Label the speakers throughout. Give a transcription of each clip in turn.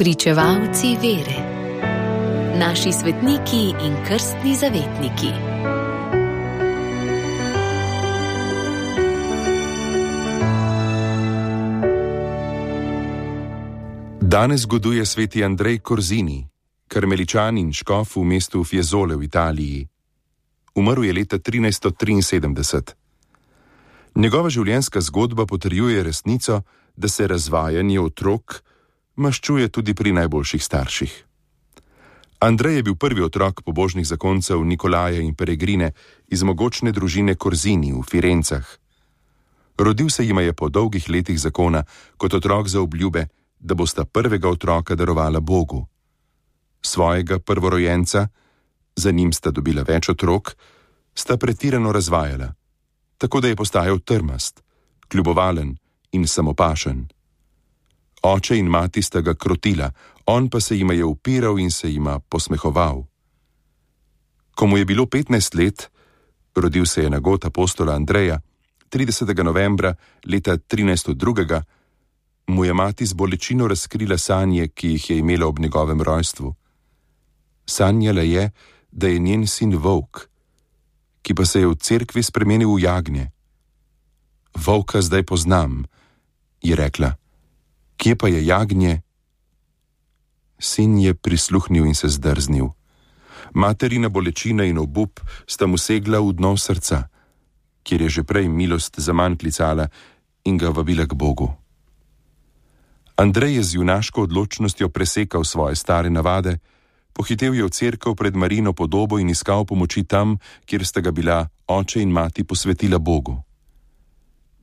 Speaker 1: Pričevalci vere, naši svetniki in krstni zavetniki.
Speaker 2: Danes zgoduje sveti Andrej Korzini, karmeličan in škof v mestu Fiesole v Italiji. Umrl je leta 1373. Njegova življenjska zgodba potrjuje resnico, da se razvajanje otrok maščuje tudi pri najboljših starših. Andrej je bil prvi otrok pobožnih zakoncev Nikolaja in Peregrine iz mogočne družine Korzini v Firencah. Rodil se jima je po dolgih letih zakona kot otrok za obljube, da bosta prvega otroka darovala Bogu. Svojega prvorojenca, za njim sta dobila več otrok, sta pretirano razvajala, tako da je postajal trmast, kljubovalen in samopašen. Oče in mati sta ga krotila, on pa se jima je upiral in se jima posmehoval. Ko mu je bilo 15 let, rodil se je na god apostola Andreja, 30. novembra leta 1302, mu je mati z bolečino razkrila sanje, ki jih je imela ob njegovem rojstvu. Sanjala je, da je njen sin volk, ki pa se je v cerkvi spremenil v jagnje. Volka zdaj poznam, je rekla. Kje pa je jagnje? Sin je prisluhnil in se zdrznil. Materina bolečina in obup sta mu segla v dno srca, kjer je že prej milost za manj klicala in ga vabila k Bogu. Andrej je z junaško odločnostjo presekal svoje stare navade, pohitev je v cerkev pred Marino podobo in iskal pomoči tam, kjer sta ga bila oče in mati posvetila Bogu.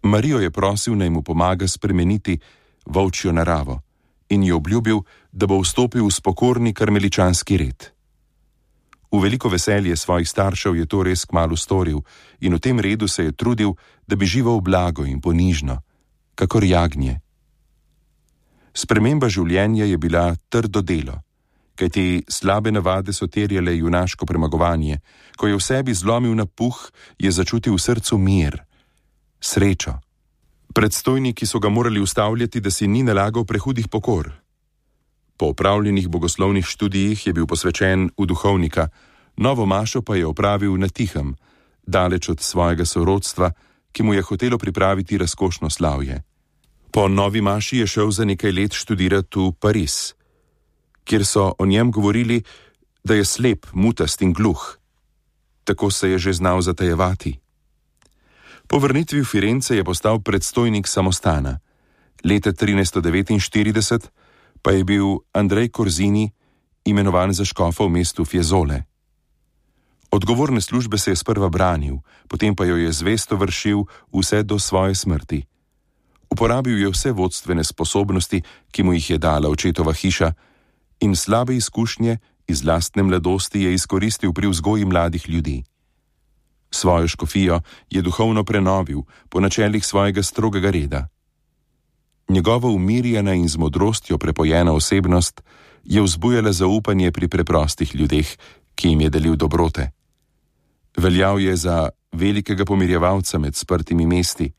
Speaker 2: Marijo je prosil, naj mu pomaga spremeniti volčjo naravo in ji obljubil, da bo vstopil v spokorni karmeličanski red. V veliko veselje svojih staršev je to res kmalo storil in v tem redu se je trudil, da bi živel blago in ponižno, kakor jagnje. Sprememba življenja je bila trdo delo, kajti slabe navade so terjale junaško premagovanje, ko je v sebi zlomil na puh, je začutil v srcu mir, srečo. Predstojniki so ga morali ustavljati, da si ni nalagal prehudih pokor. Po opravljenih bogoslovnih študijih je bil posvečen v duhovnika, novo mašo pa je opravil na tihem, daleč od svojega sorodstva, ki mu je hotelo pripraviti razkošno slavje. Po novi maši je šel za nekaj let študirati v Pariz, kjer so o njem govorili, da je slep, mutast in gluh. Tako se je že znal zatajevati. Po vrnitvi v Firence je postal predstojnik samostana. Leta 1349 pa je bil Andrej Korzini imenovan za škofa v mestu Fiesole. Odgovorne službe se je sprva branil, potem pa jo je zvesto vršil vse do svoje smrti. Uporabil je vse vodstvene sposobnosti, ki mu jih je dala očetova hiša, in slabe izkušnje iz lastne mladosti je izkoristil pri vzgoji mladih ljudi. Svojo škofijo je duhovno prenovil po načelih svojega strogega reda. Njegova umirjena in z modrostjo prepojena osebnost je vzbujala zaupanje pri preprostih ljudeh, ki jim je delil dobrote. Veljal je za velikega pomirjevalca med sprtimi mesti.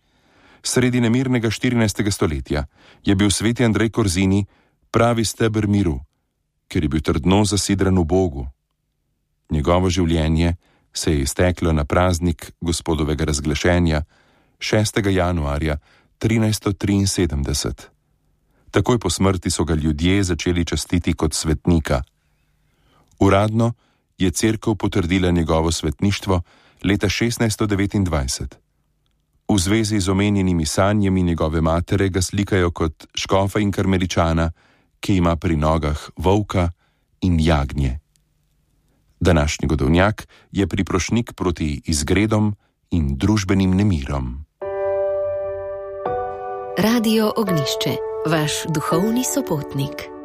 Speaker 2: Sredi nemirnega 14. stoletja je bil sveti Andrej Korzini pravi stebr miru, ker je bil trdno zasidran v Bogu. Njegovo življenje se je izteklo na praznik gospodovega razglašenja 6. januarja 1373. Takoj po smrti so ga ljudje začeli častiti kot svetnika. Uradno je crkva potrdila njegovo svetništvo leta 1629. V zvezi z omenjenimi sanjami njegove matere ga slikajo kot škofa in karmeličana, ki ima pri nogah volka in jagnje. Današnji godovnjak je priprošnik proti izgredom in družbenim nemirom.
Speaker 1: Radio Ognišče, vaš duhovni sopotnik.